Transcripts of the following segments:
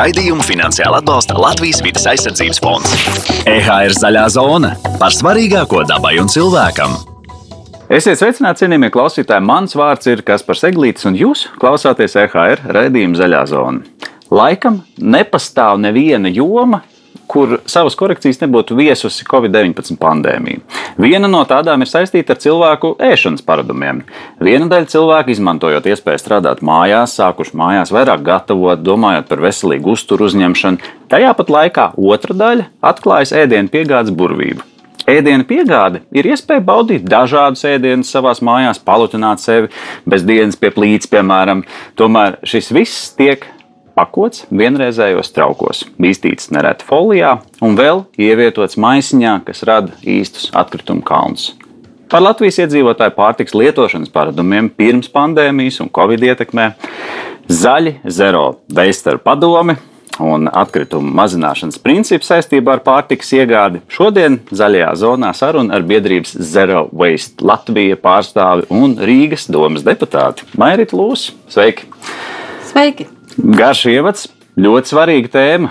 Raidījumu finansiāli atbalsta Latvijas vidas aizsardzības fonds. EHR zaļā zona par svarīgāko dabai un cilvēkam. Esiet sveicināti, cienījamie klausītāji. Mans vārds ir Kaspars Eglītis, un jūs klausāties EHR raidījuma zaļā zona. Laikam nepastāv neviena joma, kur savas korekcijas nebūtu viesusi Covid-19 pandēmija. Viena no tādām ir saistīta ar cilvēku ēšanas paradumiem. Viena daļa cilvēku, izmantojot iespēju strādāt mājās, sākuši mājās vairāk gatavot, domājot par veselīgu uzturu uzņemšanu. Tajā pat laikā otra daļa atklājas ēdienu piegādes burvību. Ēdienu piegāde ir iespēja baudīt dažādus ēdienus savā mājās, palutināt sevi bez dienas pie plīts, piemēram. Tomēr šis viss tiek pakots vienreizējos traukos, bīstīts nereti folijā un vēl ievietots maisiņā, kas rada īstus atkritumu kalnus. Par Latvijas iedzīvotāju pārtiks lietošanas paradumiem pirms pandēmijas un covid ietekmē zaļi zero veistaru padomi un atkritumu mazināšanas principu saistībā ar pārtikas iegādi. Šodien zaļajā zonā saruna ar biedrības Zero Waste Latvija pārstāvi un Rīgas domas deputāti Mairīt Lūsu. Sveiki! Sveiki! Garš ievads, ļoti svarīga tēma.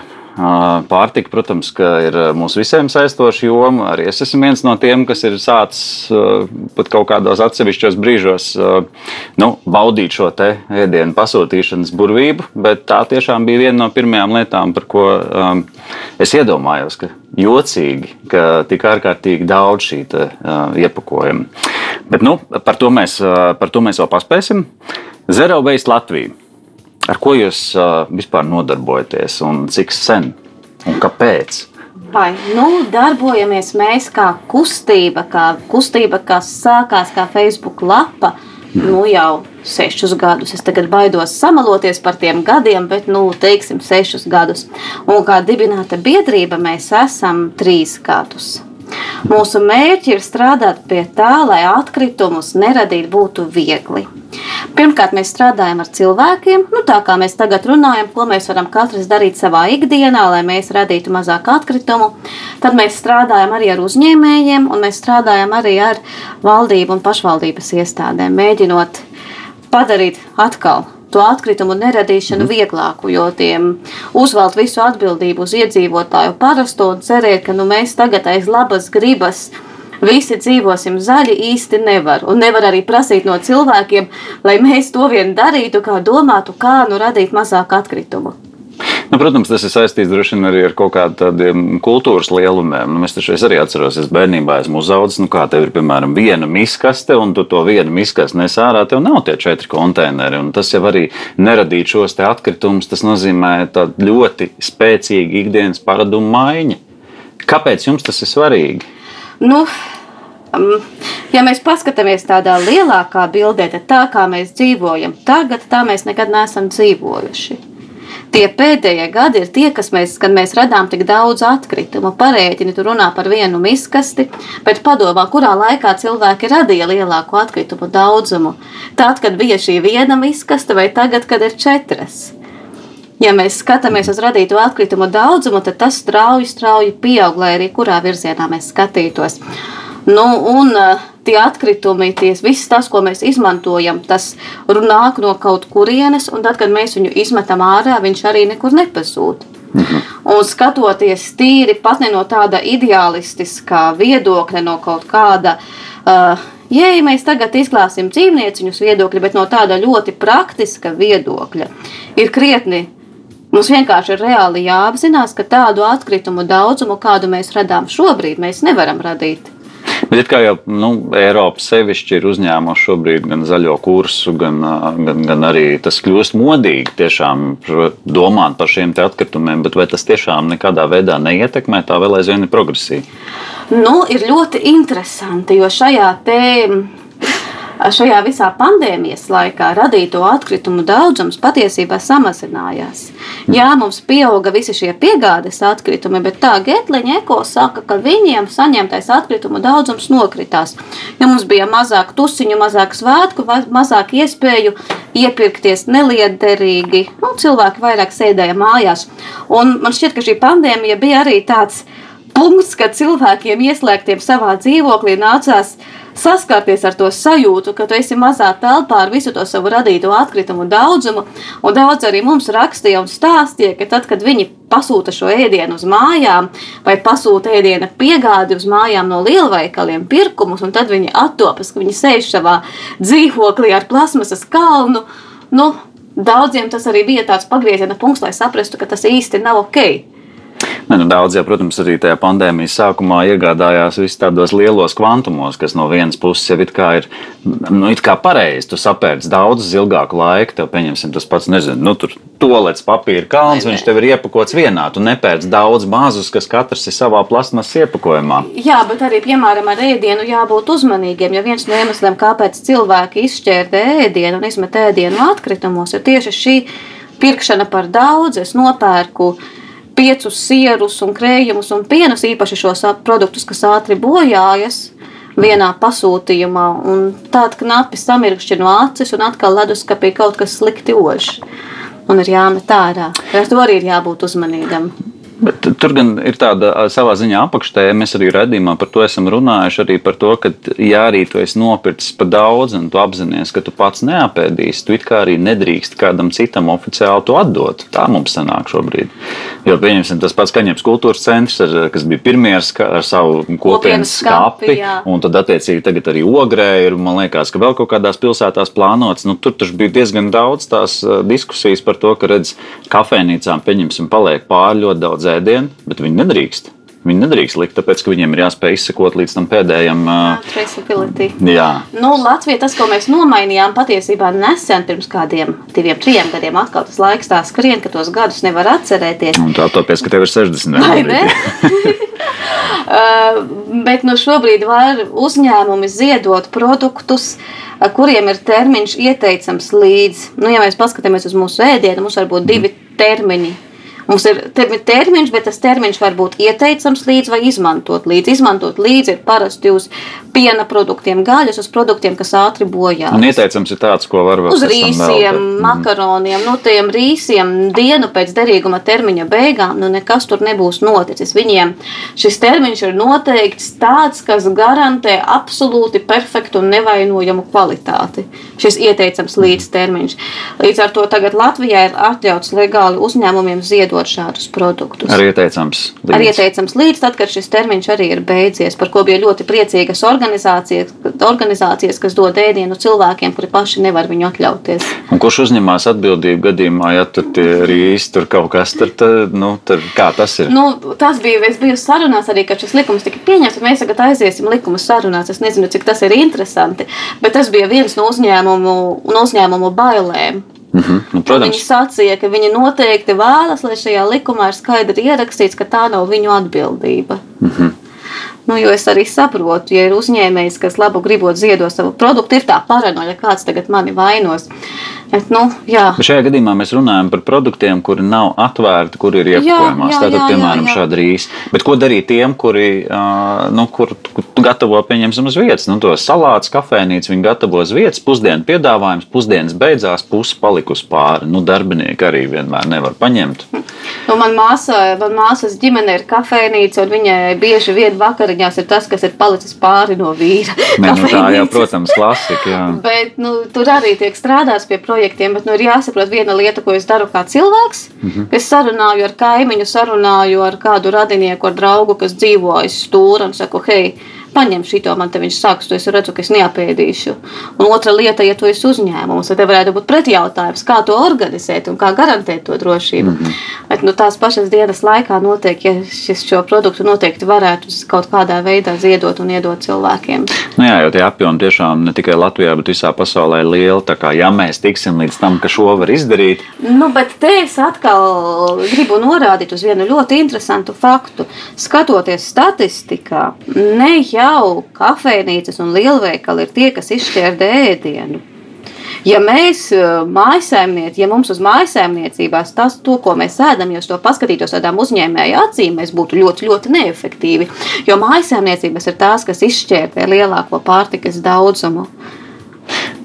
Pārtika, protams, ir mūsu visiem saistoša joma. Arī es esmu viens no tiem, kas ir sācis pat kaut kādos atsevišķos brīžos nu, baudīt šo ēdienu pasūtīšanas burvību. Bet tā tiešām bija viena no pirmajām lietām, par ko um, es iedomājos, ka jocīgi, ka tik ārkārtīgi daudz šī te, uh, iepakojuma. Bet nu, par, to mēs, uh, par to mēs vēl paspēsim. Zero Waste Latvija. Ar ko jūs vispār nodarbojaties un cik sen un kāpēc? Vai nu, darbojamies mēs kā kustība, kā kustība, kas sākās kā Facebook lapa nu, jau sešus gadus. Es tagad baidos samaloties par tiem gadiem, bet, nu, teiksim, sešus gadus. Un kā dibināta biedrība mēs esam trīs gadus. Mūsu mērķi ir strādāt pie tā, lai atkritumus neradīt būtu viegli. Pirmkārt, mēs strādājam ar cilvēkiem, nu, tā kā mēs tagad runājam, ko mēs varam katrs darīt savā ikdienā, lai mēs radītu mazāk atkritumu. Tad mēs strādājam arī ar uzņēmējiem, un mēs strādājam arī ar valdību un pašvaldības iestādēm, mēģinot padarīt atkal to atkritumu neradīšanu mm. vieglāku, jo tiem uzvelt visu atbildību uz iedzīvotāju parasto un cerēt, ka nu, mēs tagad aiz labas gribas visi dzīvosim zaļi, īsti nevar. Un nevar arī prasīt no cilvēkiem, lai mēs to vien darītu, kā domātu, kā nu radīt mazāk atkritumu. Nu, protams, tas ir saistīts droši vien arī ar kaut kādiem kultūras lielumiem. Nu, es taču es arī atceros, es bērnībā esmu uzaugusi, nu, kā tev ir, piemēram, viena miskaste, un tu to vienu miskaste nes ārā, tev nav tie četri konteineri. Tas jau arī neradīt šos atkritumus, tas nozīmē ļoti spēcīgu ikdienas paradumu maiņu. Kāpēc jums tas ir svarīgi? Nu, um, Ja mēs paskatāmies tādā lielākā bildē, tad tā kā mēs dzīvojam tagad, tā mēs nekad neesam dzīvojuši tie pēdējie gadi ir tie, kas mēs, kad mēs radām tik daudz atkritumu. Parēķini tur runā par vienu miskasti, bet padomā, kurā laikā cilvēki radīja lielāku atkritumu daudzumu. Tad, kad bija šī viena miskaste, vai tagad, kad ir četras. Ja mēs skatāmies uz radīto atkritumu daudzumu, tad tas strauji, strauji pieaug, lai arī kurā virzienā mēs skatītos. Nu, un uh, tie atkritumi, ties, viss tas, ko mēs izmantojam, tas nāk no kaut kurienes, un tad, kad mēs viņu izmetam ārā, viņš arī nekur nepazūd. Mhm. Un skatoties tīri pat ne no tāda ideālistiskā viedokļa, no kaut kāda, uh, ja mēs tagad izklāsim dzīvnieciņus viedokļa, bet no tāda ļoti praktiska viedokļa, ir krietni. Mums vienkārši ir reāli jāapzinās, ka tādu atkritumu daudzumu, kādu mēs radām šobrīd, mēs nevaram radīt. Bet kā jau nu, Eiropa sevišķi ir uzņēmuši šobrīd gan zaļo kursu, gan, gan, gan arī tas kļūst modīgi tiešām domāt par šiem atkritumiem, bet vai tas tiešām nekādā veidā neietekmē tā vēl aizvien ir progresija? Nu, ir ļoti interesanti, jo šajā tēmā šajā visā pandēmijas laikā radīto atkritumu daudzums patiesībā samazinājās. Jā, mums pieauga visi šie piegādes atkritumi, bet tā Getliņa eko saka, ka viņiem saņemtais atkritumu daudzums nokritās. Jo mums bija mazāk tusiņu, mazāk svētku, mazāk iespēju iepirkties neliederīgi. Nu, cilvēki vairāk sēdēja mājās. Un man šķiet, ka šī pandēmija bija arī tāds punkts, kad cilvēkiem ieslēgtiem savā dzīvoklī nācās uh, saskarties ar to sajūtu, ka tu esi mazā telpā ar visu to savu radīto atkritumu daudzumu. Un daudz arī mums rakstīja un stāstīja, ka tad, kad viņi pasūta šo ēdienu uz mājām, vai pasūta ēdienu piegādi uz mājām no lielveikaliem, pirkumus, un tad viņi attopas, ka viņi sēž savā dzīvoklī ar plasmasas kalnu. Nu, daudziem tas arī bija tāds pagrieziena punkts, lai saprastu, ka tas īsti nav ok. Ne, nu, daudz, ja, protams, arī tajā pandēmijas sākumā iegādājās visus tādos lielos kvantumos, kas no vienas puses jau ir, ir nu, pareizi. Tu sapērci daudz ilgāku laiku, tev pieņemsim tas pats, nezinu, nu, tur tolets papīra kalns, viņš tev ir iepakots vienā. Tu nepērc daudz mazus, kas katrs ir savā plasmas iepakojumā. Jā, bet arī, piemēram, ar ēdienu jābūt uzmanīgiem. Jo viens no iemesliem, kāpēc cilvēki izšķērta ēdienu un izmet ēdienu atkritumos, ir tieši šī pirkšana par daudz. Es nopērku piecus sierus un krējumus un pienus, īpaši šos produktus, kas ātri bojājas vienā pasūtījumā. Tāda knapi samirkšķi no acis un atkal leduskapī kaut kas slikti ož. Un ir jāmet ārā. Ar to arī ir jābūt uzmanīgam. Bet tur gan ir tāda savā ziņā apakštēja. Mēs arī redzējumā par to esam runājuši. Arī par to, ka, ja arī tu esi nopircis par daudz, un tu apzinājies, ka tu pats neapēdīsi, tu it kā arī nedrīkst kādam citam oficiāli to atdot. Tā mums sanāk šobrīd. Jo, pieņemsim, tas pats Kaņepes kultūras centrs, ar, kas bija pirmie ar, savu kopienas skāpi, un tad attiecīgi tagad arī ogrē ir, man liekas, ka vēl kaut kādās pilsētās plānots. Nu, tur taču bija diezgan daudz tās diskusijas par to, ka redz kafejnīcām, pieņemsim, paliek pāri ļoti daudz ēdienu, bet viņi nedrīkst. Viņi nedrīkst likt, tāpēc ka viņiem ir jāspēj izsekot līdz tam pēdējam. Traceability. Jā, nu, Latvija tas, ko mēs nomainījām patiesībā nesen, pirms kādiem diviem, trim gadiem, atkal tas laiks tā skrien, ka tos gadus nevar atcerēties. Un tā tāpēc, ka tev ir 60 Vai ne? uh, bet nu šobrīd var uzņēmumi ziedot produktus, kuriem ir termiņš ieteicams līdz, nu, ja mēs paskatāmies uz mūsu ēdienu, mums var būt divi termiņi Mums ir termiņš, bet tas termiņš var būt ieteicams līdzi vai izmantot līdzi. Izmantot līdzi ir parasti uz piena produktiem, gaļas, uz produktiem, kas ātri bojā. Un ieteicams ir tāds, ko var vēl uz rīsiem, vēl. Mhm. makaroniem, nu tiem rīsiem dienu pēc derīguma termiņa beigām, nu nekas tur nebūs noticis. Viņiem šis termiņš ir noteikts tāds, kas garantē absolūti perfektu un nevainojamu kvalitāti. Šis ieteicams līdz termiņš. Līdz ar to tagad Latvijā ir atļauts legāli uzņēmumiem ziedot tirgot šādus produktus. Arī ieteicams līdz. Arī ieteicams līdz tad, kad šis termiņš arī ir beidzies, par ko bija ļoti priecīgas organizācijas, organizācijas kas dod ēdienu cilvēkiem, kuri paši nevar viņu atļauties. Un kurš uzņemās atbildību gadījumā, ja tur arī tur kaut kas tad, nu, tur kā tas ir? Nu, tas bija, es biju sarunās arī, kad šis likums tika pieņemts, un mēs tagad aiziesim likumu sarunās. Es nezinu, cik tas ir interesanti, bet tas bija viens no uzņēmumu, no uzņēmumu bailēm. Mm -hmm. nu, protams. Viņi sacīja, ka viņi noteikti vēlas, lai šajā likumā ir skaidri ierakstīts, ka tā nav viņu atbildība. Mm -hmm. Nu, jo es arī saprotu, ja ir uzņēmējs, kas labu gribot ziedot savu produktu, ir tā paranoja, kāds tagad mani vainos. Bet, nu, jā. Bet šajā gadījumā mēs runājam par produktiem, kuri nav atvērti, kuri ir iepakojumās. Tātad, piemēram, šāda rīsa. Bet ko darīt tiem, kuri uh, nu, kur, kur gatavo, pieņemsim, uz vietas? Nu, to salātus, kafejnīcu viņi gatavo uz vietas, pusdienu piedāvājums, pusdienas beidzās, pusi palikusi pāri. Nu, darbinieki arī vienmēr nevar paņemt. Nu, man māsa, man māsas ģimene ir kafejnīca, un viņai bieži vien vakariņās ir tas, kas ir palicis pāri no vīra. Ne, nu, tā jau, protams, klasika. Bet nu, tur arī tiek strādāts pie projekta projektiem, bet nu, ir jāsaprot viena lieta, ko es daru kā cilvēks. Mm -hmm. Es sarunāju ar kaimiņu, sarunāju ar kādu radinieku, ar draugu, kas dzīvo aiz stūra un saku, hei, paņem šito, man te viņš saka, tu esi redzu, ka es neapēdīšu. Un otra lieta, ja tu esi uzņēmums, tad tev varētu būt pretjautājums, kā to organizēt un kā garantēt to drošību. Mm -hmm. Bet nu, tās pašas dienas laikā notiek, ja šis šo produktu noteikti varētu kaut kādā veidā ziedot un iedot cilvēkiem. Nu jā, jo tie apjomi tiešām ne tikai Latvijā, bet visā pasaulē ir lieli. Tā kā ja mēs tiksim līdz tam, ka šo var izdarīt. Nu, bet te es atkal gribu norādīt uz vienu ļoti interesantu faktu. Skatoties statistikā, ne jau jau kafejnīcas un lielveikali ir tie, kas izšķērdē ēdienu. Ja mēs eh, mājsaimniecībā, ja mums uz mājsaimniecībās tas, to, ko mēs ēdam, ja to paskatītos tādām uzņēmēju acīm, mēs būtu ļoti, ļoti neefektīvi. Jo mājsaimniecības ir tās, kas izšķērdē lielāko pārtikas daudzumu.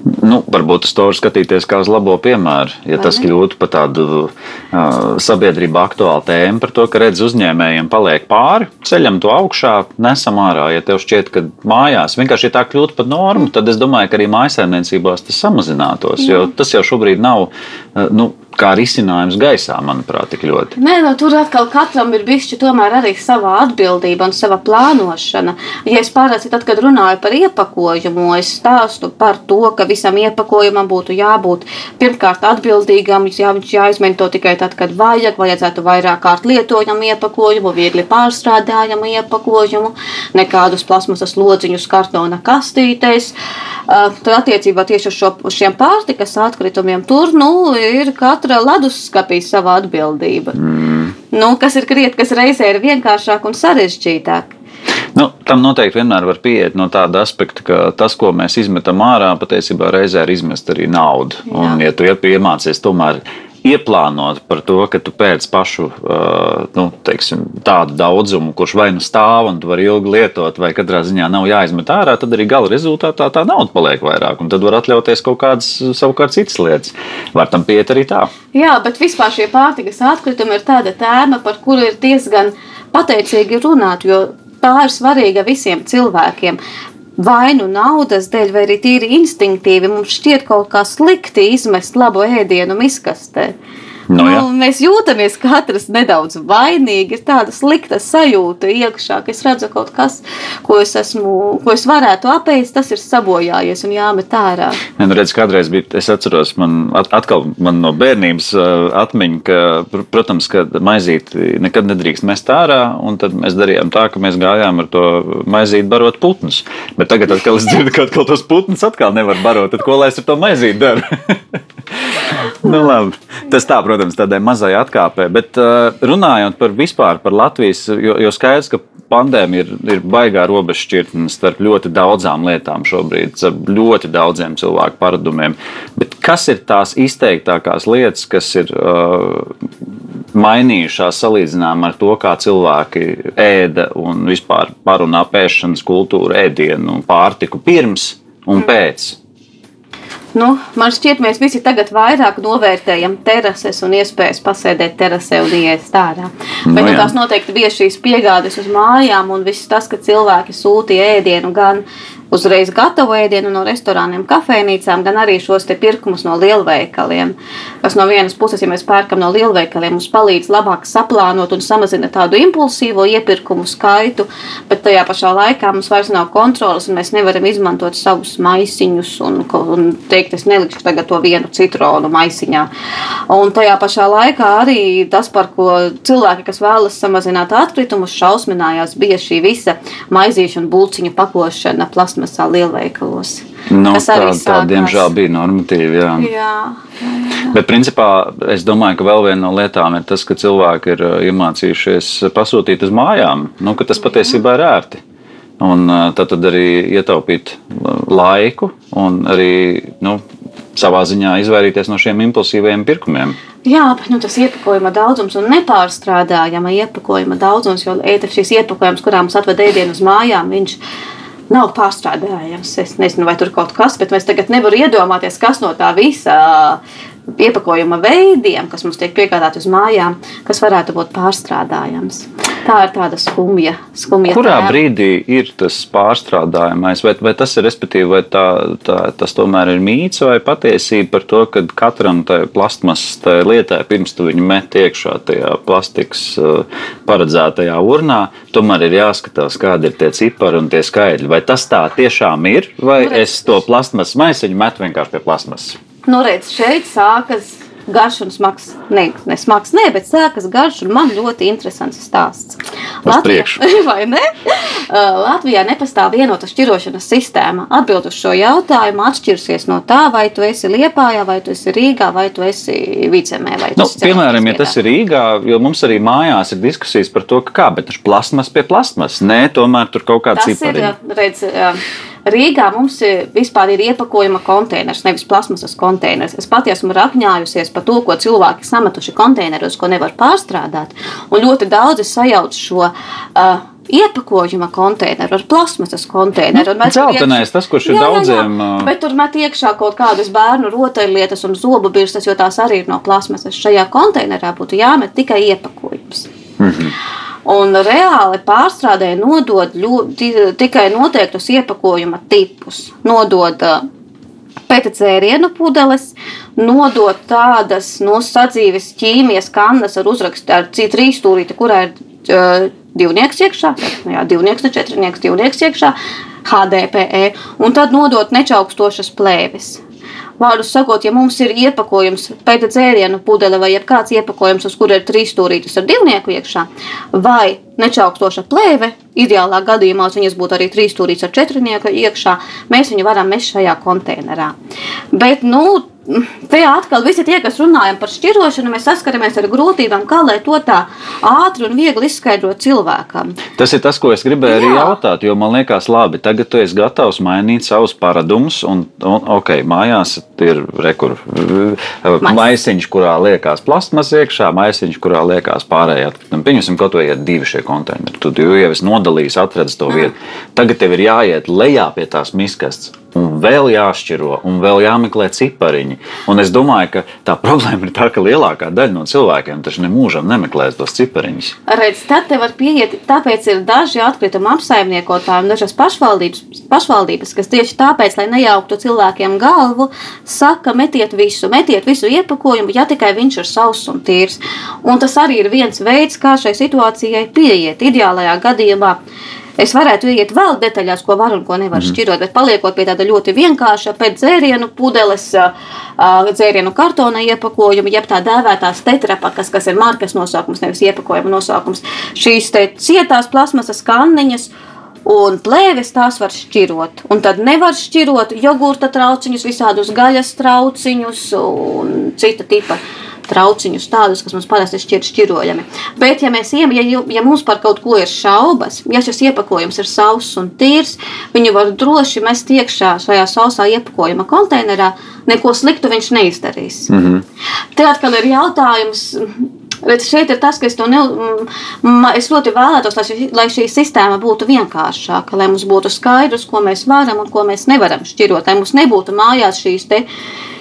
Nu, varbūt uz to var skatīties kā uz labo piemēru. Ja Vai tas kļūtu par tādu uh, sabiedrībā aktuālu tēmu, par to, ka redz uzņēmējiem paliek pāri, ceļam to augšā, nesam ārā. Ja tev šķiet, ka mājās vienkārši ja tā kļūtu par normu, tad es domāju, ka arī mājasēmniecībās tas samazinātos. Jo tas jau šobrīd nav uh, nu, kā risinājums gaisā, manuprāt, tik ļoti. Nē, no tur atkal katram ir bijis arī sava atbildība un sava plānošana. Ja es parasti, tad, kad runāju par iepakojumu, es stāstu par to, ka visam iepakojumam būtu jābūt pirmkārt atbildīgam, jā, viņš jāizmanto tikai tad, kad vajag, vajadzētu vairāk kārt lietojamu iepakojumu, viegli pārstrādājamu iepakojumu, nekādus plasmasas lodziņus kartona kastītēs. Tad attiecībā tieši uz, šo, šiem pārtikas atkritumiem tur nu, ir katra leduskapī sava atbildība. Mm. Nu, kas ir krietni, kas reizē ir vienkāršāk un sarežģītāk. Nu, tam noteikti vienmēr var pieiet no tāda aspekta, ka tas, ko mēs izmetam ārā, patiesībā reizē ir izmest arī naudu. Jā. Un, ja tu iemācies tomēr ieplānot par to, ka tu pēc pašu uh, nu, teiksim, tādu daudzumu, kurš vai nu stāv un tu vari ilgi lietot, vai katrā ziņā nav jāizmet ārā, tad arī gala rezultātā tā nauda paliek vairāk. Un tad var atļauties kaut kādas savukārt citas lietas. Var tam pieiet arī tā. Jā, bet vispār šie pārtikas atkritumi ir tāda tēma, par kuru ir diezgan pateicīgi runāt, jo tā ir svarīga visiem cilvēkiem. Vai nu naudas dēļ, vai arī tīri instinktīvi mums šķiet kaut kā slikti izmest labu ēdienu miskastē. Nu, jā. nu, mēs jūtamies katrs nedaudz vainīgi. Ir tāda slikta sajūta iekšā, ka es redzu kaut kas, ko es, esmu, ko es varētu apēst, tas ir sabojājies un jāmet ārā. Ja, nu redz, kādreiz bija, es atceros, man at- atkal man no bērnības uh, atmiņa, ka, pr- protams, ka maizīti nekad nedrīkst mest ārā, un tad mēs darījām tā, ka mēs gājām ar to maizīti barot putnus. Bet tagad, atkal es dzirdu, ka atkal tos putnus atkal nevar barot, tad ko lai es ar to maizīti daru? nu, labi. Tas tā, protams, tādai mazai atkāpē, bet uh, runājot par vispār par Latvijas, jo, jo skaidrs, ka pandēmija ir, ir baigā robežšķirtne starp ļoti daudzām lietām šobrīd, starp ļoti daudziem cilvēku paradumiem. Bet kas ir tās izteiktākās lietas, kas ir uh, mainījušās salīdzinājumā ar to, kā cilvēki ēda un vispār parunā pēšanas kultūru, ēdienu, pārtiku pirms un pēc? Nu, man šķiet, mēs visi tagad vairāk novērtējam terases un iespējas pasēdēt terasē un iet ārā. Nu Bet nu, jā. tās noteikti bija šīs piegādes uz mājām, un viss tas, ka cilvēki sūtīja ēdienu gan uzreiz gatavu ēdienu no restorāniem, kafejnīcām, gan arī šos pirkumus no lielveikaliem. Kas no vienas puses, ja mēs pērkam no lielveikaliem, mums palīdz labāk saplānot un samazina tādu impulsīvo iepirkumu skaitu, bet tajā pašā laikā mums vairs nav kontrolas un mēs nevaram izmantot savus maisiņus un, un teikt, es nelikšu tagad to vienu citronu maisiņā. Un tajā pašā laikā arī tas, par ko cilvēki, kas vēlas samazināt atkritumus, šausminājās, bija šī visa maizīšu un bulciņu pakošana plasmasā lielveikalos. Nu, tā, tā, diemžēl, bija normatīva. Jā. Jā, Bet, principā, es domāju, ka vēl viena no lietām ir tas, ka cilvēki ir uh, iemācījušies pasūtīt uz mājām, nu, ka tas patiesībā ir ērti. Un uh, tad, arī ietaupīt uh, laiku un arī nu, savā ziņā izvairīties no šiem impulsīviem pirkumiem. Jā, bet nu, tas iepakojuma daudzums un nepārstrādājama iepakojuma daudzums, jo šīs iepakojums, kurā mums atved ēdienu uz mājām, viņš nav pārstrādājams. Es nezinu, vai tur kaut kas, bet mēs tagad nevaram iedomāties, kas no tā visa iepakojuma veidiem, kas mums tiek piegādāti uz mājām, kas varētu būt pārstrādājams. Tā ir tāda skumja. skumja Kurā tēma. brīdī ir tas pārstrādājamais, vai, vai tas ir, respektīvi, vai tā, tā, tas tomēr ir mīts vai patiesība par to, ka katram tai plastmasas tai lietai, pirms tu viņu met iekšā tajā plastikas uh, paredzētajā urnā, tomēr ir jāskatās, kādi ir tie cipari un tie skaitļi. Vai tas tā tiešām ir, vai Nu, redz. es to plastmasas maisiņu metu vienkārši pie plastmasas? Nu, redz, šeit sākas garš un smags. Ne, ne smags, ne, bet sākas garš un man ļoti interesants stāsts. Priekšu. vai ne? Latvijā nepastāv vienota šķirošanas sistēma. Atbild uz šo jautājumu atšķirsies no tā, vai tu esi Liepājā, vai tu esi Rīgā, vai tu esi Vicemē. Nu, piemēram, ja tas ir Rīgā, jo mums arī mājās ir diskusijas par to, ka kā, bet tur plasmas pie plasmas. Nē, tomēr tur kaut kāda Tas Rīgā mums ir vispār ir iepakojuma konteiners, nevis plasmasas konteiners. Es pati esmu rakņājusies par to, ko cilvēki sametuši konteineros, ko nevar pārstrādāt. Un ļoti daudzi sajauc šo uh, iepakojuma konteineru, ar plasmasas konteineru. Nu, dzeltenais, tas, kurš ir daudziem. Jā, bet tur met iekšā kaut kādas bērnu rotaļlietas un zobu birstas, jo tās arī ir no plasmasas. Šajā konteinerā būtu jāmet tikai iepakojums. Mm -hmm. Un reāli pārstrādē nodod ļu, tikai noteiktus iepakojuma tipus. Nodod pēc dzērienu pudeles, nodot tādas no nu, sadzīves ķīmijas kannas ar uzrakstu ar trīs stūrīti, kurā ir uh, divnieks iekšā, jā, divnieks, ne četrnieks, divnieks iekšā, HDPE, un tad nodot nečaukstošas plēves. Vārdu sakot, ja mums ir iepakojums, pēta dzērienu pudele vai kāds iepakojums, uz kura ir trīs stūrītes ar divnieku iekšā, vai nečaukstoša plēve, ideālā gadījumā viņas būtu arī trīs stūrītes ar četrnieku iekšā, mēs viņu varam mest šajā konteinerā. Bet, nu, Te atkal visi tie, kas runājam par šķirošanu, mēs saskaramies ar grūtībām, kā lai to tā ātri un viegli izskaidrot cilvēkam. Tas ir tas, ko es gribēju Jā. arī jautāt, jo man liekas, labi, tagad tu esi gatavs mainīt savus paradumus, un, un ok, mājās ir rekur, maisiņš, kurā liekas plasmas iekšā, maisiņš, kurā liekas pārējā. Pieņemsim, kaut vai ir divi šie konteineri. Tu jau esi nodalījis, atradis to vietu. Tagad tev ir jāiet lejā pie tās miskastes un vēl jāšķiro, un vēl jāmeklē cipariņi. Un es domāju, ka tā problēma ir tā, ka lielākā daļa no cilvēkiem taču nemūžam nemeklēs tos cipariņus. Redz, tad te var pieiet, tāpēc ir daži atkrituma apsaimniekotāji un dažas pašvaldības, pašvaldības, kas tieši tāpēc, lai nejauktu cilvēkiem galvu, saka, metiet visu, metiet visu iepakojumu, ja tikai viņš ir sauss un tīrs. Un tas arī ir viens veids, kā šai situācijai pieiet ideālajā gadījumā. Es varētu iet vēl detaļās, ko var un ko nevar mm. šķirot, bet paliekot pie tāda ļoti vienkārša pēc dzērienu pudeles, dzērienu kartona iepakojuma, jeb tā dēvētās tetrapakas, kas ir markas nosaukums, nevis iepakojuma nosaukums. Šīs te cietās plasmasas kanniņas. Un plēves tās var šķirot. Un tad nevar šķirot jogurta trauciņus, visādus gaļas trauciņus un cita tipa trauciņus, tādus, kas mums parasti šķiet šķirojami. Bet, ja, mēs, ja, ja mums par kaut ko ir šaubas, ja šis iepakojums ir sauss un tīrs, viņu var droši mest iekšā šajā sausā iepakojuma konteinerā. Neko sliktu viņš neizdarīs. Mm -hmm. Te atkal ir jautājums. Bet šeit ir tas, ka es, ne, es ļoti vēlētos, lai šī, lai šī sistēma būtu vienkāršāka, lai mums būtu skaidrs, ko mēs varam un ko mēs nevaram šķirot, lai mums nebūtu mājās šīs te, uh,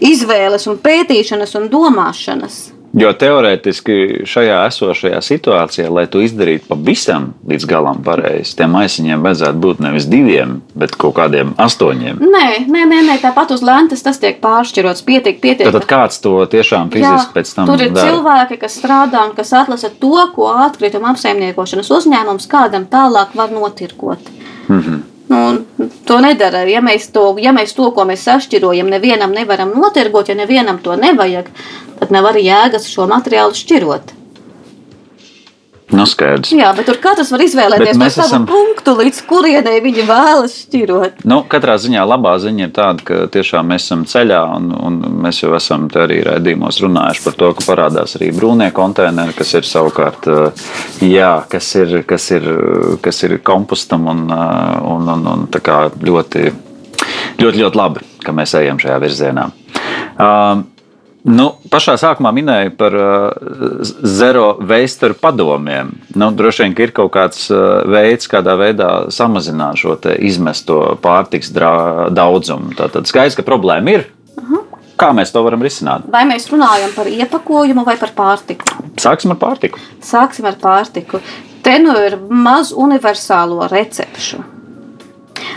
izvēles, un pētīšanas un domāšanas. Jo teorētiski šajā esošajā situācijā, lai to izdarītu pavisam līdz galam pareizi, tiem maisiņiem vajadzētu būt nevis diviem, bet kaut kādiem astoņiem. Nē, nē, nē, nē tāpat uz lentes tas tiek pāršķirots. Pietiek, pietiek. Tad kāds to tiešām fiziski Jā, pēc tam tur ir dara? cilvēki, kas strādā un kas atlasa to, ko atkrituma apsaimniekošanas uzņēmums kādam tālāk var notirkot. Mm -hmm. Nu, to nedara. Ja mēs to, ja mēs to, ko mēs sašķirojam, nevienam nevaram notirgot, ja nevienam to nevajag, tad nav arī jēgas šo materiālu šķirot. Nu, skaidrs. Jā, bet tur katrs var izvēlēties no savu esam... punktu, līdz kurienei viņi vēlas šķirot. Nu, katrā ziņā labā ziņa ir tāda, ka tiešām mēs esam ceļā, un, un mēs jau esam arī raidījumos runājuši par to, ka parādās arī brūnie konteineri, kas ir savukārt, jā, kas ir, kas ir, kas ir kompostam un, un, un, un ļoti, ļoti, ļoti labi, ka mēs ejam šajā virzienā. Um, Nu, pašā sākumā minēju par uh, zero veistaru padomiem. Nu, droši vien ir kaut kāds uh, veids, kādā veidā samazināt šo izmesto pārtiks daudzumu. Tātad skaidrs, ka problēma ir. Uh -huh. Kā mēs to varam risināt? Vai mēs runājam par iepakojumu vai par pārtiku? Sāksim ar pārtiku. Sāksim ar pārtiku. Te nu ir maz universālo recepšu.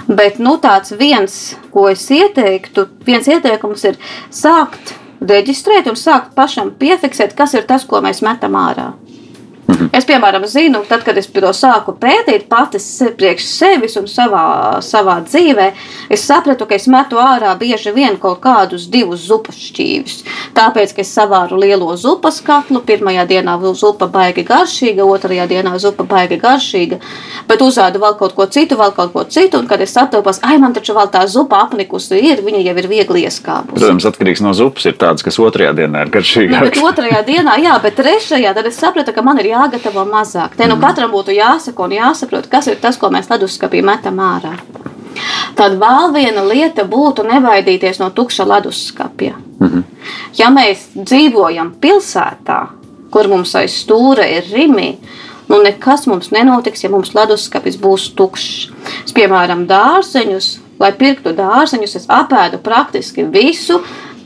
Bet nu, tāds viens, ko es ieteiktu, viens ieteikums ir sākt reģistrēt un sākt pašam piefiksēt, kas ir tas, ko mēs metam ārā. Mhm. Es, piemēram, zinu, tad, kad es to sāku pētīt pati priekš sevis un savā, savā dzīvē, es sapratu, ka es metu ārā bieži vien kaut kādus divus zupas šķīvis. Tāpēc, ka es savāru lielo zupas katlu, pirmajā dienā zupa baigi garšīga, otrajā dienā zupa baigi garšīga, bet uzādu vēl kaut ko citu, vēl kaut ko citu, un kad es satopos, ai, man taču vēl tā zupa apnikusi ir, viņa jau ir viegli ieskāpusi. Protams, atkarīgs no zupas ir tāds, kas otrajā dienā ir garšīgāks. Nu, otrajā dienā, jā, bet trešajā, tad es sapratu, ka man ir jāgatavo mazāk. Te nu mm. katram būtu jāsaka un jāsaprot, kas ir tas, ko mēs leduskapī metam ārā. Tad vēl viena lieta būtu nebaidīties no tukša leduskapja. -hmm. Ja mēs dzīvojam pilsētā, kur mums aiz stūra ir rimi, Nu, nekas mums nenotiks, ja mums leduskapis būs tukšs. Es, piemēram, dārzeņus, lai pirktu dārzeņus, es apēdu praktiski visu.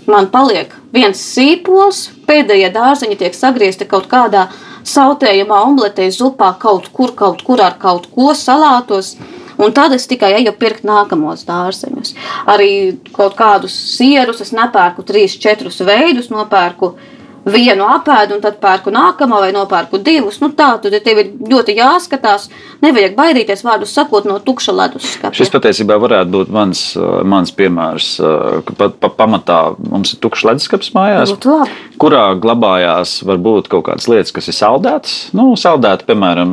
Man paliek viens sīpols, pēdējie dārzeņi tiek sagriezti kaut kādā sautējumā, omletē, zupā, kaut kur, kaut kur ar kaut ko salātos. Un tad es tikai eju pirkt nākamos dārzeņus. Arī kaut kādus sierus es nepērku trīs, četrus veidus, nopērku vienu apēdu, un tad pērku nākamo vai nopērku divus. Nu, tā tad tev ir ļoti jāskatās. Nevajag baidīties, vārdu sakot, no tukša leduskapa. Šis patiesībā varētu būt mans, uh, mans piemērs. ka Pa, pa, pamatā mums ir tukšs leduskapis mājās, kurā glabājās varbūt kaut kādas lietas, kas ir saldētas. Nu, saldēta, piemēram,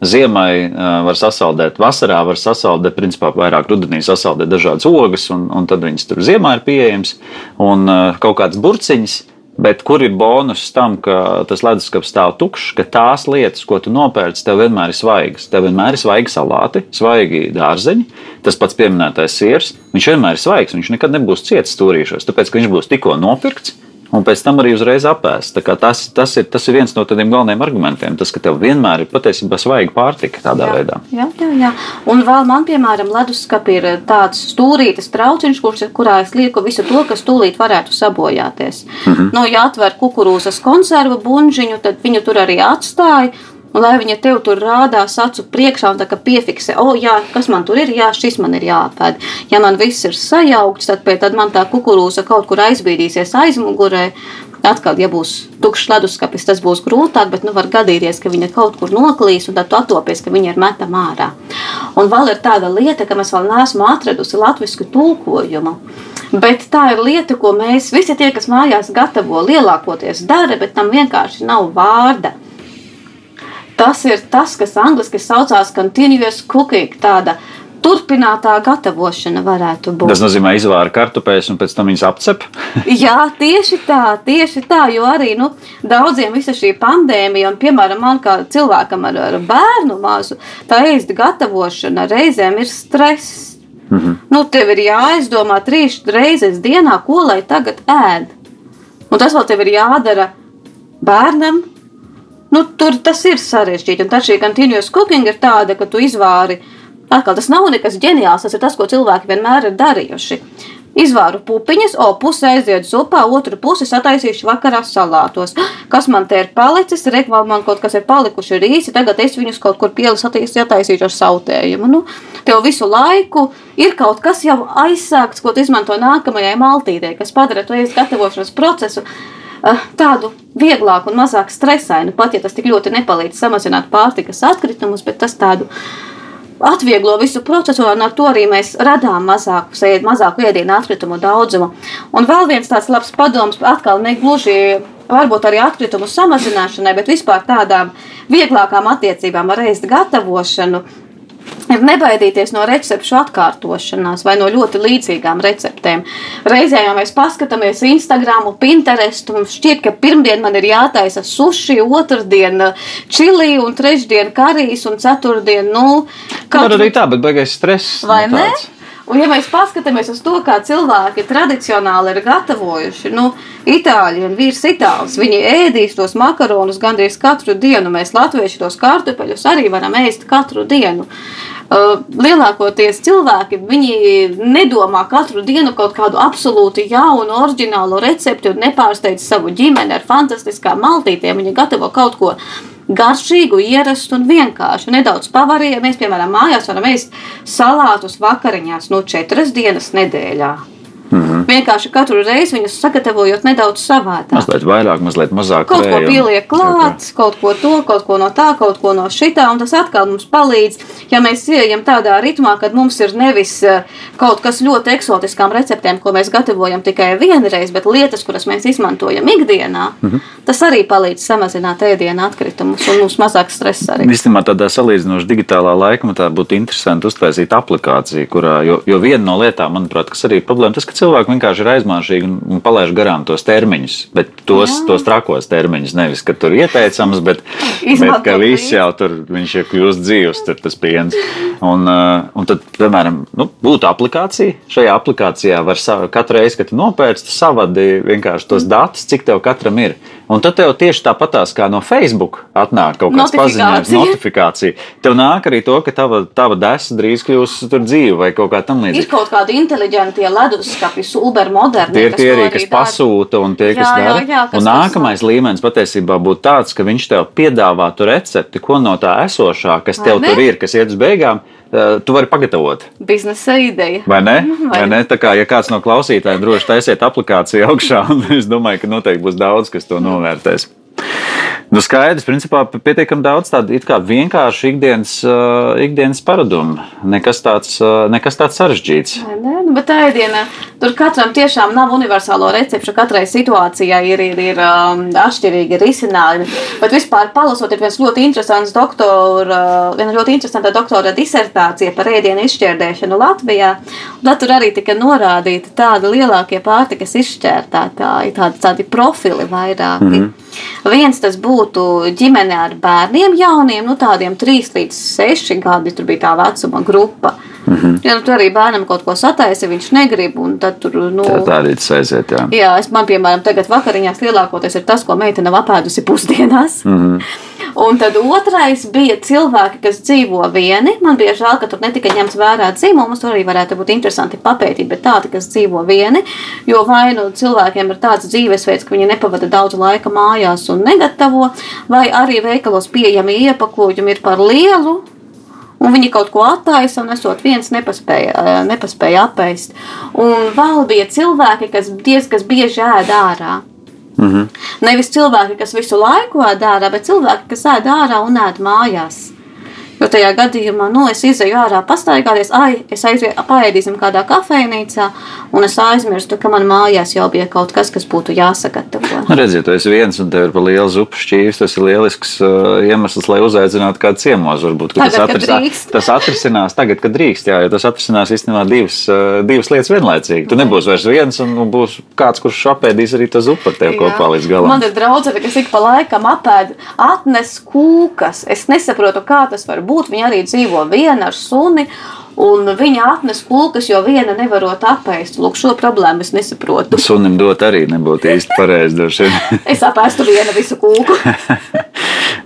ziemai uh, var sasaldēt, vasarā var sasaldēt, principā vairāk rudenī sasaldēt dažādas ogas, un, un tad viņas tur ziemā ir pieejamas, un kaut kādas burciņas. Bet kur ir bonus tam, ka tas leduskapis stāv tukšs, ka tās lietas, ko tu nopērci, tev vienmēr ir svaigas. Tev vienmēr ir svaigi salāti, svaigi dārzeņi. Tas pats pieminētais sirs, viņš vienmēr ir svaigs. Viņš nekad nebūs ciets stūrīšos, tāpēc ka viņš būs tikko nopirkts. Un pēc tam arī uzreiz apēst. Tas, tas, ir, tas ir viens no tādiem galvenajiem argumentiem. Tas, ka tev vienmēr ir patiesībā svaiga pārtika tādā jā, veidā. Jā, jā, jā. Un vēl man, piemēram, leduskapī ir tāds stūrītis trauciņš, kurš, kurā es lieku visu to, kas tūlīt varētu sabojāties. Mm -hmm. nu, ja atver kukurūzas konservu buļģiņu, tad viņu tur arī atstāja. Un, lai viņa tev tur rādās acu priekšā un tā kā piefiksē, o, jā, kas man tur ir, jā, šis man ir jāpēd. Ja man viss ir sajaukts, tad, pēc, tad man tā kukurūza kaut kur aizbīdīsies aizmugurē. Atkal, ja būs tukšs leduskapis, tas būs grūtāk, bet nu, var gadīties, ka viņa kaut kur noklīs, un tad atopies, ka viņa ir metama ārā. Un vēl ir tāda lieta, ka mēs vēl neesam atradusi latviešu tulkojumu. Bet tā ir lieta, ko mēs visi tie, kas mājās gatavo, lielākoties dara, bet tam vienkārši nav vārda. Tas ir tas, kas angļuiski saucās continuous cooking, tāda turpinātā gatavošana varētu būt. Tas nozīmē, izvāra kartupeļus un pēc tam viņas apcep. Jā, tieši tā, tieši tā, jo arī nu, daudziem visa šī pandēmija, un piemēram, man kā cilvēkam ar, ar bērnu mazu, tā ēst gatavošana reizēm ir stress. Mm -hmm. nu, tev ir jāizdomā trīs reizes dienā, ko lai tagad ēd. Un tas vēl tev ir jādara bērnam. Nu, tur tas ir sarežģīti. Un tad šī continuous cooking ir tāda, ka tu izvāri. Atkal tas nav nekas ģeniāls, tas ir tas, ko cilvēki vienmēr ir darījuši. Izvāru pupiņas, o pusi aiziet zupā, otru pusi sataisīšu vakarā salātos. Kas man te ir palicis? Rekvā man kaut kas ir palikuši rīsi, tagad es viņus kaut kur pielu sataisīšu ar sautējumu. Nu, tev visu laiku ir kaut kas jau aizsākts, ko tu izmanto nākamajai maltītei, kas padara to gatavošanas procesu tādu vieglāku un mazāk stresainu. Pat ja tas tik ļoti nepalīdz samazināt pārtikas atkritumus, bet tas tādu atvieglo visu procesu, un ar to arī mēs radām mazāku, mazāku ēdienu atkritumu daudzumu. Un vēl viens tāds labs padoms, atkal ne gluži varbūt arī atkritumu samazināšanai, bet vispār tādām vieglākām attiecībām ar ēst gatavošanu. Ir nebaidīties no recepšu atkārtošanās vai no ļoti līdzīgām receptēm. Reizē jau mēs paskatāmies Instagram, Pinterest, un šķiet, ka pirmdien man ir jātaisa suši, otrdien čili, un trešdien karijas, un ceturtdien, nu, Kaut arī tā, bet beigās stress. Vai nu, ne? Un, ja mēs paskatāmies uz to, kā cilvēki tradicionāli ir gatavojuši, nu, itāļi un vīrs itālis, viņi ēdīs tos makaronus gandrīz katru dienu. Mēs, latvieši, tos kartupeļus arī varam ēst katru dienu. Uh, lielākoties cilvēki nedomā katru dienu kaut kādu absolūti jaunu, oriģinālu recepti un nepārsteidz savu ģimeni ar fantastiskām maltītēm. Viņi gatavo kaut ko garšīgu, ierastu un vienkāršu. Nedaudz pavarīja. Mēs, piemēram, mājās varam ēst salātus vakariņās no četras dienas nedēļā. Mm -hmm. Vienkārši katru reizi viņus sagatavojot nedaudz savādāk. Mazliet vairāk, mazliet mazāk. Kaut ko vēja un- pieliek klāt, kaut ko to, kaut ko no tā, kaut ko no šitā, un tas atkal mums palīdz. Ja mēs ieejam tādā ritmā, kad mums ir nevis eh, kaut kas ļoti eksotiskām receptēm, ko mēs gatavojam tikai vienreiz, bet lietas, kuras mēs izmantojam ikdienā, mm -hmm. tas arī palīdz samazināt ēdienu atkritumus un mums mazāk stresa arī. Īstenībā tādā salīdzinoši digitālā laikmetā būtu interesanti uztaisīt aplikāciju, kurā, jo, jo viena no lietām, manuprāt, kas arī ir problēma, tas, ka cilvēki vienkārši ir aizmāžīgi un, palaiž garām tos termiņus, bet tos, Jā. tos trakos termiņus, nevis, ka tur ieteicams, bet, bet ka viss jau tur, ir kļūst dzīvs, tur tas piens. Un, uh, un tad, piemēram, nu, būtu aplikācija. Šajā aplikācijā var katru reizi, kad nopērci, savadi vienkārši tos datus, cik tev katram ir. Un tad tev tieši tāpatās kā no Facebook atnāk kaut kāds paziņojums, Notifikācija. Tev nāk arī to, ka tava, tava desa drīz kļūs tur dzīva vai kaut kā tam Ir līdzīga. kaut kādi inteliģenti leduskapi, super moderni. Tie ir tie arī, kas pasūta un tie, kas Jā, jā, dara. jā, kas un nākamais līmenis patiesībā būtu tāds, ka viņš tev piedāvātu recepti, ko no tā esošā, kas tev ne? tur ir, kas iet uz beigām, tu vari pagatavot. Biznesa ideja. Vai ne? Vai Vai ne? Tā kā ja kāds no klausītājiem droši taisiet aplikāciju augšā, es domāju, ka noteikti būs daudz, kas to novērtēs. Nu, skaidrs, principā pietiekami daudz tādu vienkāršu ikdienas, uh, ikdienas paradumu. Nekas tāds, uh, nekas tāds sarežģīts. Vai ne? Nu, bet diena. Tur katram tiešām nav universālo recepšu. Katrai situācijai ir, ir, ir um, atšķirīgi risinājumi. Bet vispār palasot, ir viens ļoti interesants doktora, viena ļoti interesanta doktora disertācija par ēdienu izšķērdēšanu Latvijā. Tad tur arī tika norādīti tādi lielākie pārtikas izšķērdētāji, tādi, tādi profili vairāki. Mm -hmm. Viens tas būtu ģimene ar bērniem jauniem, nu tādiem 3 līdz 6 gadi, tur bija tā vecuma grupa. Mm -hmm. Ja nu, tur arī bērnam kaut ko sataisa, viņš negrib, tur, nu, Tā, tā arī tas aiziet. Jā. Jā, es man, piemēram, tagad vakariņās lielākoties ir tas, ko meitene nav apēdusi pusdienās. Mm -hmm. Un tad otrais bija cilvēki, kas dzīvo vieni. Man bija žēl, ka tur netika ņemts vērā dzīvums. Tur arī varētu būt interesanti papētīt, bet tādi, kas dzīvo vieni. Jo vai nu cilvēkiem ir tāds dzīvesveids, ka viņi nepavada daudz laika mājās un negatavo, vai arī veikalos pieejami iepakojumi ir par lielu. Un viņi kaut ko attaisa, un esot viens nepaspēja, eh, nepaspēja apēst. Un vēl bija cilvēki, kas diezgan bieži ēd ārā. Mm -hmm. Nevis cilvēki, kas visu laiku ēd ārā, bet cilvēki, kas ēd ārā un ēd mājās. Jo tajā gadījumā, nu, es izēju ārā, pastaigāties, ai, es aizēju, paēdīsim kādā kafejnīcā, un es aizmirstu, ka man mājās jau bija kaut kas, kas būtu jāsagatavo. Nu, redziet, tu esi viens un tev ir pa lielu zupu šķīvis. Tas ir lielisks uh, iemesls, lai uzaicinātu kādu ciemos. Varbūt ka Tagad, tas, kad atrisinā, drīkst. tas atrisinās tagad, kad drīkst. Jā, jo tas atrisinās īstenībā divas, uh, divas lietas vienlaicīgi. Tu nebūsi vairs viens, un, un būs kāds, kurš apēdīs arī to zupu ar tevi Jā. kopā līdz galam. Man ir draudzene, kas ik pa laikam apēd, atnes kūkas. Es nesaprotu, kā tas var būt. Viņa arī dzīvo viena ar suni. Un viņa atnes kūkas, jo viena nevarot apēst. Lūk, šo problēmu es nesaprotu. Sunim dot arī nebūtu īsti pareizi. Es apēstu vienu visu kūku.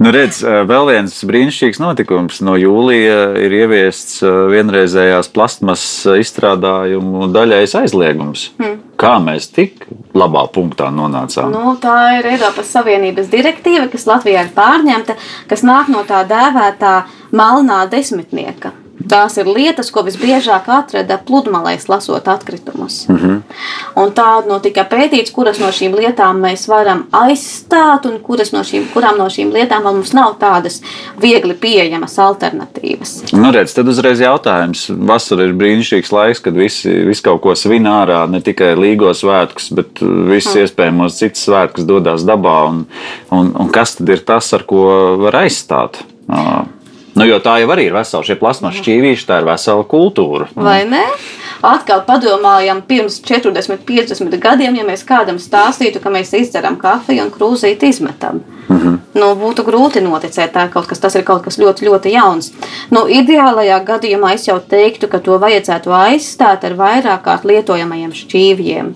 Nu, redz, vēl viens brīnišķīgs notikums. No jūlija ir ieviests vienreizējās plastmasas izstrādājumu daļais aizliegums. Hmm. Kā mēs tik labā punktā nonācām? Nu, tā ir Eiropas Savienības direktīva, kas Latvijā ir pārņemta, kas nāk no tā dēvētā melnā desmitnieka. Tās ir lietas, ko visbiežāk atrada pludmalēs, lasot atkritumus. Mm -hmm. Un tā nu, tika pētīts, kuras no šīm lietām mēs varam aizstāt, un kuras no šīm, kurām no šīm lietām mums nav tādas viegli pieejamas alternatīvas. Nu, redz, tad uzreiz jautājums. Vasara ir brīnišķīgs laiks, kad visi, visi kaut ko svin ārā, ne tikai līgos svētkus, bet visus mm. iespējamos citus svētkus dodas dabā. Un, un, un kas tad ir tas, ar ko var aizstāt? Uh, Nu, jo tā jau arī ir vesela. Šie plasmas šķīvīši, tā ir vesela kultūra. Vai ne? Atkal padomājam, pirms 40, 50 gadiem, ja mēs kādam stāstītu, ka mēs izdzeram kafiju un krūzīti izmetam. Mm -hmm. nu, būtu grūti noticēt, tā kaut kas, tas ir kaut kas ļoti, ļoti jauns. Nu, ideālajā gadījumā es jau teiktu, ka to vajadzētu aizstāt ar vairāk kārt lietojamajiem šķīvjiem.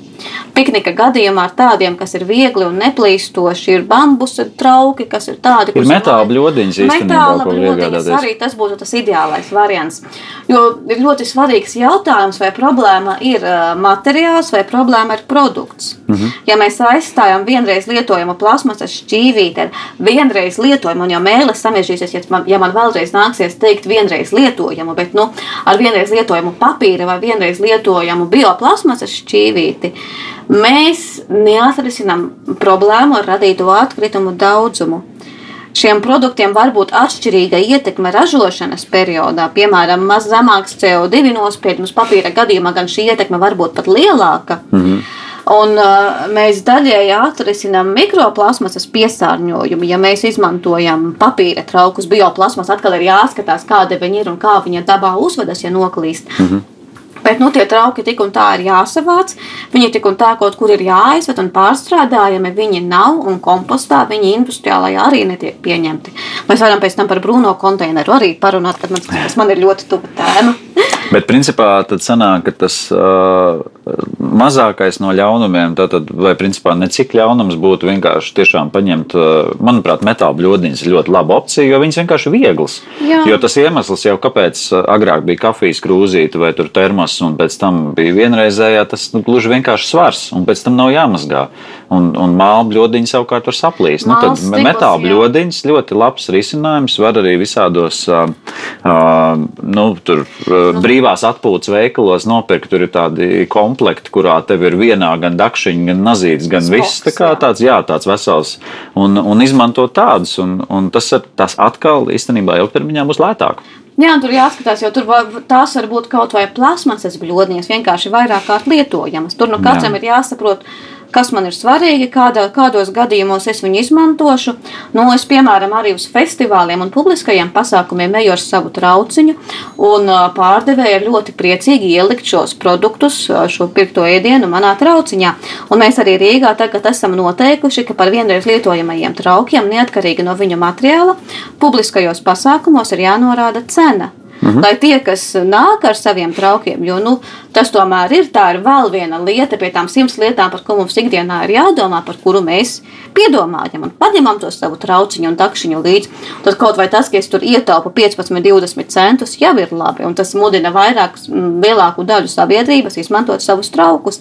Piknika gadījumā ar tādiem, kas ir viegli un neplīstoši, ir bambusa trauki, kas ir tādi, Ir kurus metāla īstenībā, Metāla iegādāties. arī tas būtu tas ideālais variants. Jo ir ļoti svarīgs jautājums, vai problēma ir ā, materiāls vai problēma ir produkts. Mm. -hmm. Ja mēs aizstājam vienreiz lietojamu plasmasas šķīvīti ar vienreiz lietojamu, un jau mēlis samiežīsies, ja man, ja man vēlreiz nāksies teikt vienreiz lietojamu, bet nu, ar vienreiz lietojamu papīra vai vienreiz lietojamu bioplasmasas šķīvīti, mēs neatrisinām problēmu ar radīto atkritumu daudzumu. Šiem produktiem var būt atšķirīga ietekme ražošanas periodā, piemēram, maz zemāks CO2 nospiedums papīra gadījumā, gan šī ietekme var būt pat lielāka. Mm -hmm. Un, uh, mēs daļēji atrisinām mikroplasmasas piesārņojumu. Ja mēs izmantojam papīra traukus, bioplasmas, atkal ir jāskatās, kāda viņa ir un kā viņa dabā uzvedas, ja noklīst. Mm -hmm. Bet nu, tie trauki tik un tā ir jāsavāc. Viņi tik un tā kaut kur ir jāaizved un pārstrādājami. Viņi nav un kompostā viņi industriālajā arī netiek pieņemti. Mēs varam pēc tam par brūno konteineru arī parunāt, kad man, man ir ļoti tuva tēma. Bet principā tad sanāk, ka tas uh, mazākais no ļaunumiem, tātad, vai principā necik ļaunums būtu vienkārši tiešām paņemt, uh, manuprāt, metāla bļodiņas ir ļoti laba opcija, jo viņas vienkārši vieglas. Jā. Jo tas iemesls jau, kāpēc agrāk bija kafijas krūzīte vai tur termos, un pēc tam bija vienreizējā, tas nu, gluži vienkārši svars, un pēc tam nav jāmazgā. Un, un māla bļodiņa savukārt var saplīst. Nu, tad metāla bļodiņas ļoti labs risinājums. Var arī visādos uh, uh, nu, tur, uh, brīvās atpūtas veikalos nopirkt. Tur ir tādi komplekti, kurā tev ir vienā gan dakšiņa, gan nazīts, gan Spoks, viss. Tā kā jā. tāds, jā, tāds vesels. Un, un izmanto tādus. Un, un tas, tas atkal īstenībā ilgtermiņā būs lētāk. Jā, tur jāskatās, jo tur var, tās var būt kaut vai plasmasas bļodņas, vienkārši vairāk kārt lietojamas. Tur nu katram Jā. ir jāsaprot, kas man ir svarīgi, kādā, kādos gadījumos es viņu izmantošu. Nu, es, piemēram, arī uz festivāliem un publiskajiem pasākumiem eju ar savu trauciņu, un ā, pārdevēji ir ļoti priecīgi ielikt šos produktus, šo pirkto ēdienu manā trauciņā. Un mēs arī Rīgā tagad esam noteikuši, ka par vienreiz lietojamajiem traukiem, neatkarīgi no viņu materiāla, publiskajos pasākumos ir jānorāda cena. Mhm. Lai tie, kas nāk ar saviem traukiem, jo nu, tas tomēr ir, tā ir vēl viena lieta pie tām simts lietām, par ko mums ikdienā ir jādomā, par kuru mēs piedomājam un paņemam to savu trauciņu un dakšiņu līdzi. Tad kaut vai tas, ka es tur ietaupu 15, 20 centus, jau ir labi, un tas mudina vairāk, mm, lielāku daļu sabiedrības izmantot savus traukus.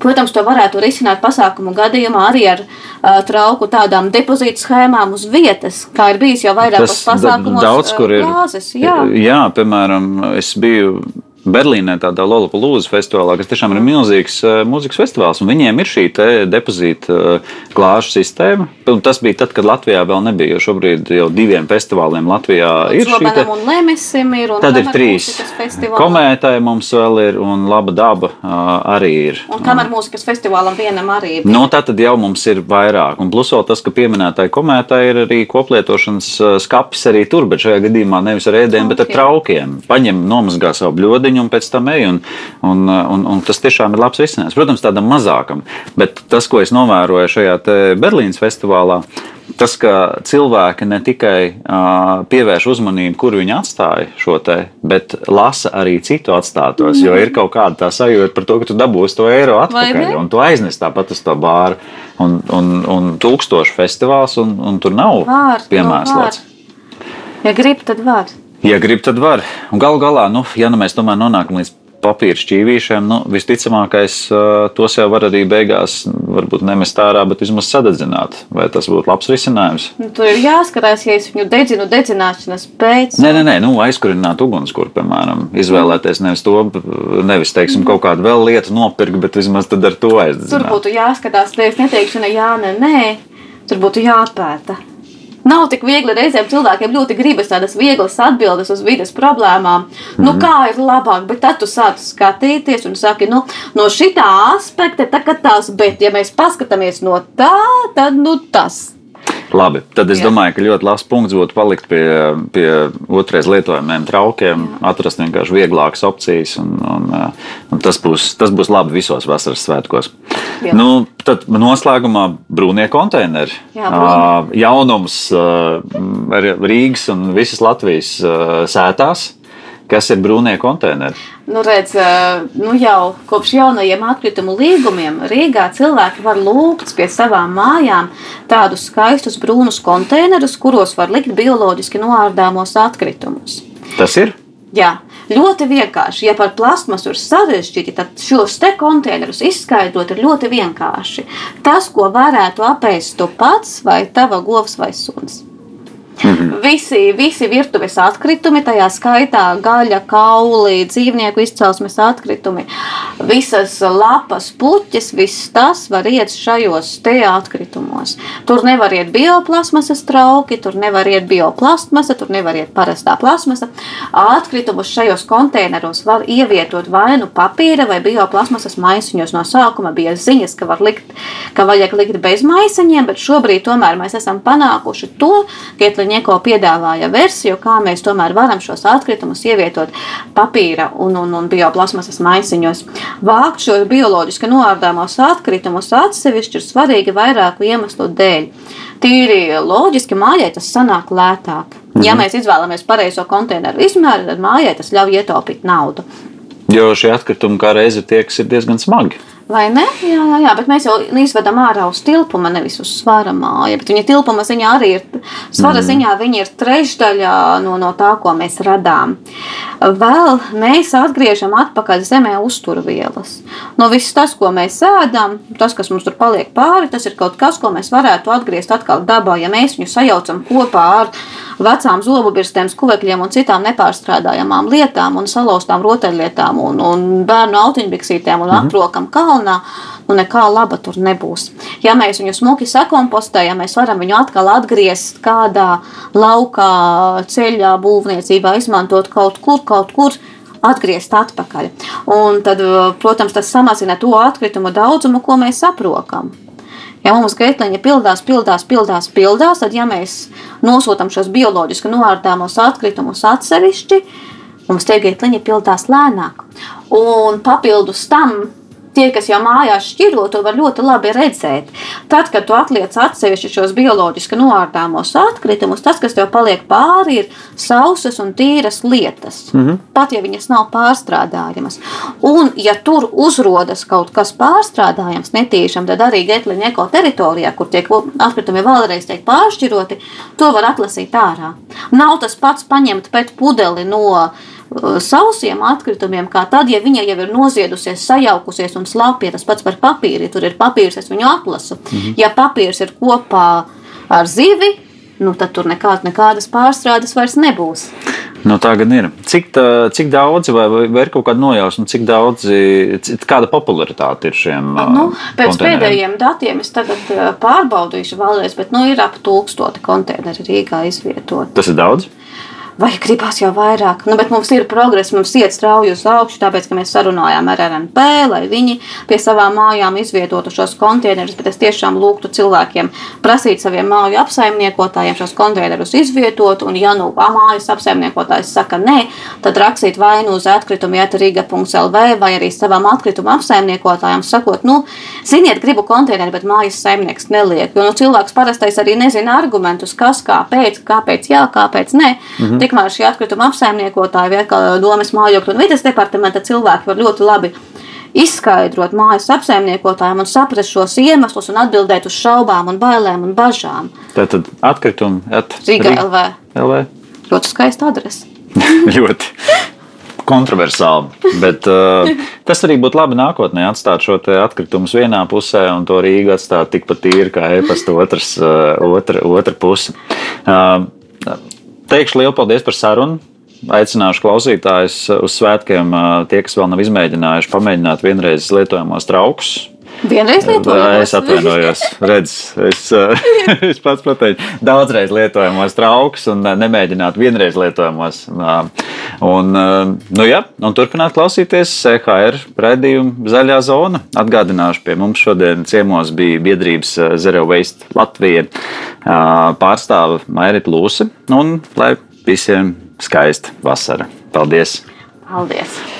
Protams, to varētu risināt pasākumu gadījumā arī ar uh, trauku tādām depozītu schēmām uz vietas, kā ir bijis jau vairākos pasākumos. daudz, ā, kur ir. glāzes, jā. jā, piemēram, es biju. Berlīnē tādā Lollapalooza festivālā, kas tiešām ir milzīgs uh, mūzikas festivāls, un viņiem ir šī depozīta klāšu sistēma. Un Tas bija tad, kad Latvijā vēl nebija, jo šobrīd jau diviem festivāliem Latvijā ir šī te. Un Lemesim ir. Un Tad ir trīs. Komētai mums vēl ir, un laba daba uh, arī ir. Un kameru mūzikas festivālam vienam arī. bija. Nu, tā tad jau mums ir vairāk. Un plus vēl tas, ka pieminētāji komētā ir arī koplietošanas skats arī tur, bet šajā gadījumā nevis ar ēdiem, bet ar Traukiem. traukiem. Paņem, nomazgā savu bļodiņu un pēc tam ej. Un, un, un, un tas tiešām ir labs risinājums. Protams, tādam mazākam. Bet tas, ko es novēroju šajā Berlīnas festivālā, tas, ka cilvēki ne tikai uh, pievērš uzmanību, kur viņi atstāja šo te, bet lasa arī citu atstātos. Jo ir kaut kāda tā sajūta par to, ka tu dabūsi to eiro atpakaļ. Un tu aiznes tāpat uz to bāru. Un, un, un tūkstošu festivāls, un, un tur nav Var, piemērots. Ja grib, tad var. Ja grib, tad var. Galu galā, nu, ja nu mēs tomēr nonākam līdz papīra šķīvīšiem, nu, visticamākais tos jau var arī beigās, varbūt nemest ārā, bet vismaz sadedzināt. Vai tas būtu labs risinājums? Nu, tur ir jāskatās, ja es viņu dedzinu dedzināšanas pēc. Nē, nē, nē nu, aizkurināt ugunskura, piemēram. Izvēlēties nevis to, nevis, teiksim, kaut kādu vēl lietu nopirkt, bet vismaz tad ar to Tur aizdedzināt. būtu jāskatās, te es neteikšu, ne jā, ne nē. Tur būtu jāpēta. Nav tik viegli reizēm cilvēkiem ļoti gribas tādas vieglas atbildes uz vidas problēmām. Nu, Mhm. kā ir labāk, bet tad tu sāc skatīties un saki, nu, no šī aspekta, tā kā tas, bet ja mēs paskatāmies no tā, tad nu tas. Labi, tad es Jā. domāju, ka ļoti labs punkts būtu palikt pie, pie otrais lietojamiem traukiem, atrast vienkārši vieglākas opcijas. Un, un, uh, un tas, būs, tas būs labi visos vasaras svētkos. Jā. Nu, tad noslēgumā brūnie konteineri. Jā, Uh, jaunums uh, ar Rīgas un visas Latvijas uh, sētās. Kas ir brūnie konteineri? Nu, redz, eh, nu jau kopš jaunajiem atkritumu līgumiem Rīgā cilvēki var lūgt pie savām mājām tādus skaistus brūnus konteinerus, kuros var likt bioloģiski noārdāmos atkritumus. Tas ir. Jā, ļoti vienkārši. Ja par plasmasu ir sarežģīti, tad šos te konteinerus izskaidrot ir ļoti vienkārši. Tas, ko varētu apēst tu pats, vai tava govs vai suns. Visi, visi virtuves atkritumi, tajā skaitā gaļa, kauli, dzīvnieku izcelsmes atkritumi, visas lapas, puķis, viss tas var iet šajos te atkritumos. Tur nevar iet bioplasmasas trauki, tur nevar iet bioplastmasa, tur nevar iet parastā plasmasa. Atkritumus šajos konteineros var ievietot vai nu papīra vai bioplasmasas maisiņos. No sākuma bija ziņas, ka, likt, ka vajag likt bez maisiņiem, bet šobrīd tomēr mēs esam panākuši to, ka, Etliņeko piedāvāja versiju, kā mēs tomēr varam šos atkritumus ievietot papīra un, un, un bioplasmasas maisiņos. Vākt šos bioloģiski noārdāmos atkritumus atsevišķi ir svarīgi vairāku iemeslu dēļ. Tīri loģiski mājai tas sanāk lētāk. Mhm. Ja mēs izvēlamies pareizo konteineru izmēru, tad mājai tas ļauj ietaupīt naudu. Jo šie atkritumi kā reizi tieks ir diezgan smagi. Vai ne? Jā, jā, jā, bet mēs jau izvedam ārā uz tilpuma, nevis uz svara māju. Bet viņa tilpuma ziņā arī ir, svara mm. ziņā viņa ir trešdaļa no, no tā, ko mēs radām. Vēl mēs atgriežam atpakaļ zemē uzturvielas. No viss tas, ko mēs ēdam, tas, kas mums tur paliek pāri, tas ir kaut kas, ko mēs varētu atgriezt atpakaļ dabā, ja mēs viņu sajaucam kopā ar vecām zobubirstēm, skuvekļiem un citām nepārstrādājamām lietām un salauztām rotaļlietām un, un bērnu autiņbiksītēm un -hmm. aprokam kalnā. Nu, nekā laba tur nebūs. Ja mēs viņu smuki sakompostējam, mēs varam viņu atkal atgriezt kādā laukā, ceļā, būvniecībā, izmantot kaut kur, kaut kur atgriezt atpakaļ. Un tad, protams, tas samazina to atkritumu daudzumu, ko mēs aprokam. Ja mums gaitliņa pildās, pildās, pildās, pildās, tad, ja mēs nosūtām šos bioloģiski noārdāmos atkritumus atsevišķi, mums tie gaitliņi pildās lēnāk. Un papildus tam Tie, kas jau mājās šķiro, to var ļoti labi redzēt. Tad, kad tu atliec atsevišķi šos bioloģiski noārdāmos atkritumus, tas, kas tev paliek pāri, ir sausas un tīras lietas. Mm -hmm. Pat ja viņas nav pārstrādājamas. Un, ja tur uzrodas kaut kas pārstrādājams netīšām, tad arī Getliņa eko teritorijā, kur tiek atkritumi vēlreiz tiek pāršķiroti, to var atlasīt ārā. Nav tas pats paņemt pēc pudeli no sausiem atkritumiem, kā tad, ja viņa jau ir noziedusies, sajaukusies un slāpja. Tas pats par papīru. Ja tur ir papīrs, es viņu atlasu. -hmm. Ja papīrs ir kopā ar zivi, nu, tad tur nekād, nekādas pārstrādes vairs nebūs. Nu, tā gan ir. Cik, tā, cik daudz, vai, vai ir kaut kāda nojausma, cik daudz, kāda popularitāte ir šiem? Nu, pēc pēdējiem datiem es tagad pārbaudīšu vēlreiz, bet nu, ir ap tūkstoti konteineri Rīgā izvietot. Tas ir daudz? Vai gribās jau vairāk. Nu, bet mums ir progress, mums iet strauji uz augšu, tāpēc, ka mēs sarunājām ar RNP, lai viņi pie savām mājām izvietotu šos konteinerus. Bet es tiešām lūgtu cilvēkiem prasīt saviem māju apsaimniekotājiem šos konteinerus izvietot, un ja nu mājas apsaimniekotājs saka nē, tad rakstīt vainu uz atkritumu jātarīga.lv vai arī savam atkritumu apsaimniekotājam sakot, nu, ziniet, gribu konteineru, bet mājas saimnieks neliek. Jo nu, cilvēks parastais arī nezina argumentus, kas, kāpēc, kāpēc jā, kāpēc nē. -hmm tikmēr šie atkrituma apsaimniekotāji, vai domas mājokļu un vidas departamenta cilvēki var ļoti labi izskaidrot mājas apsaimniekotājiem un saprast šos iemeslus un atbildēt uz šaubām, un bailēm un bažām. Tā tad atkritumi at Rīgā LV. LV. Ļoti skaista adrese. ļoti kontroversāli. Bet uh, tas arī būtu labi nākotnē atstāt šo atkritumus vienā pusē un to Rīgu atstāt tikpat tīri kā e-pasta otrs, uh, otra, otra puse. Uh, Teikšu lielu paldies par sarunu. Aicināšu klausītājus uz svētkiem, tie, kas vēl nav izmēģinājuši, pamēģināt vienreiz lietojamos traukus. Vienreiz lietojamos. Es atvainojos, redz, es, es pats pateicu, daudzreiz lietojamos traukus un nemēģināt vienreiz lietojamos. Un, nu jā, un turpināt klausīties CHR raidījumu Zaļā zona. Atgādināšu, pie mums šodien ciemos bija biedrības Zero Waste Latvija pārstāve Mairita Lūse. Un lai visiem skaista vasara. Paldies! Paldies!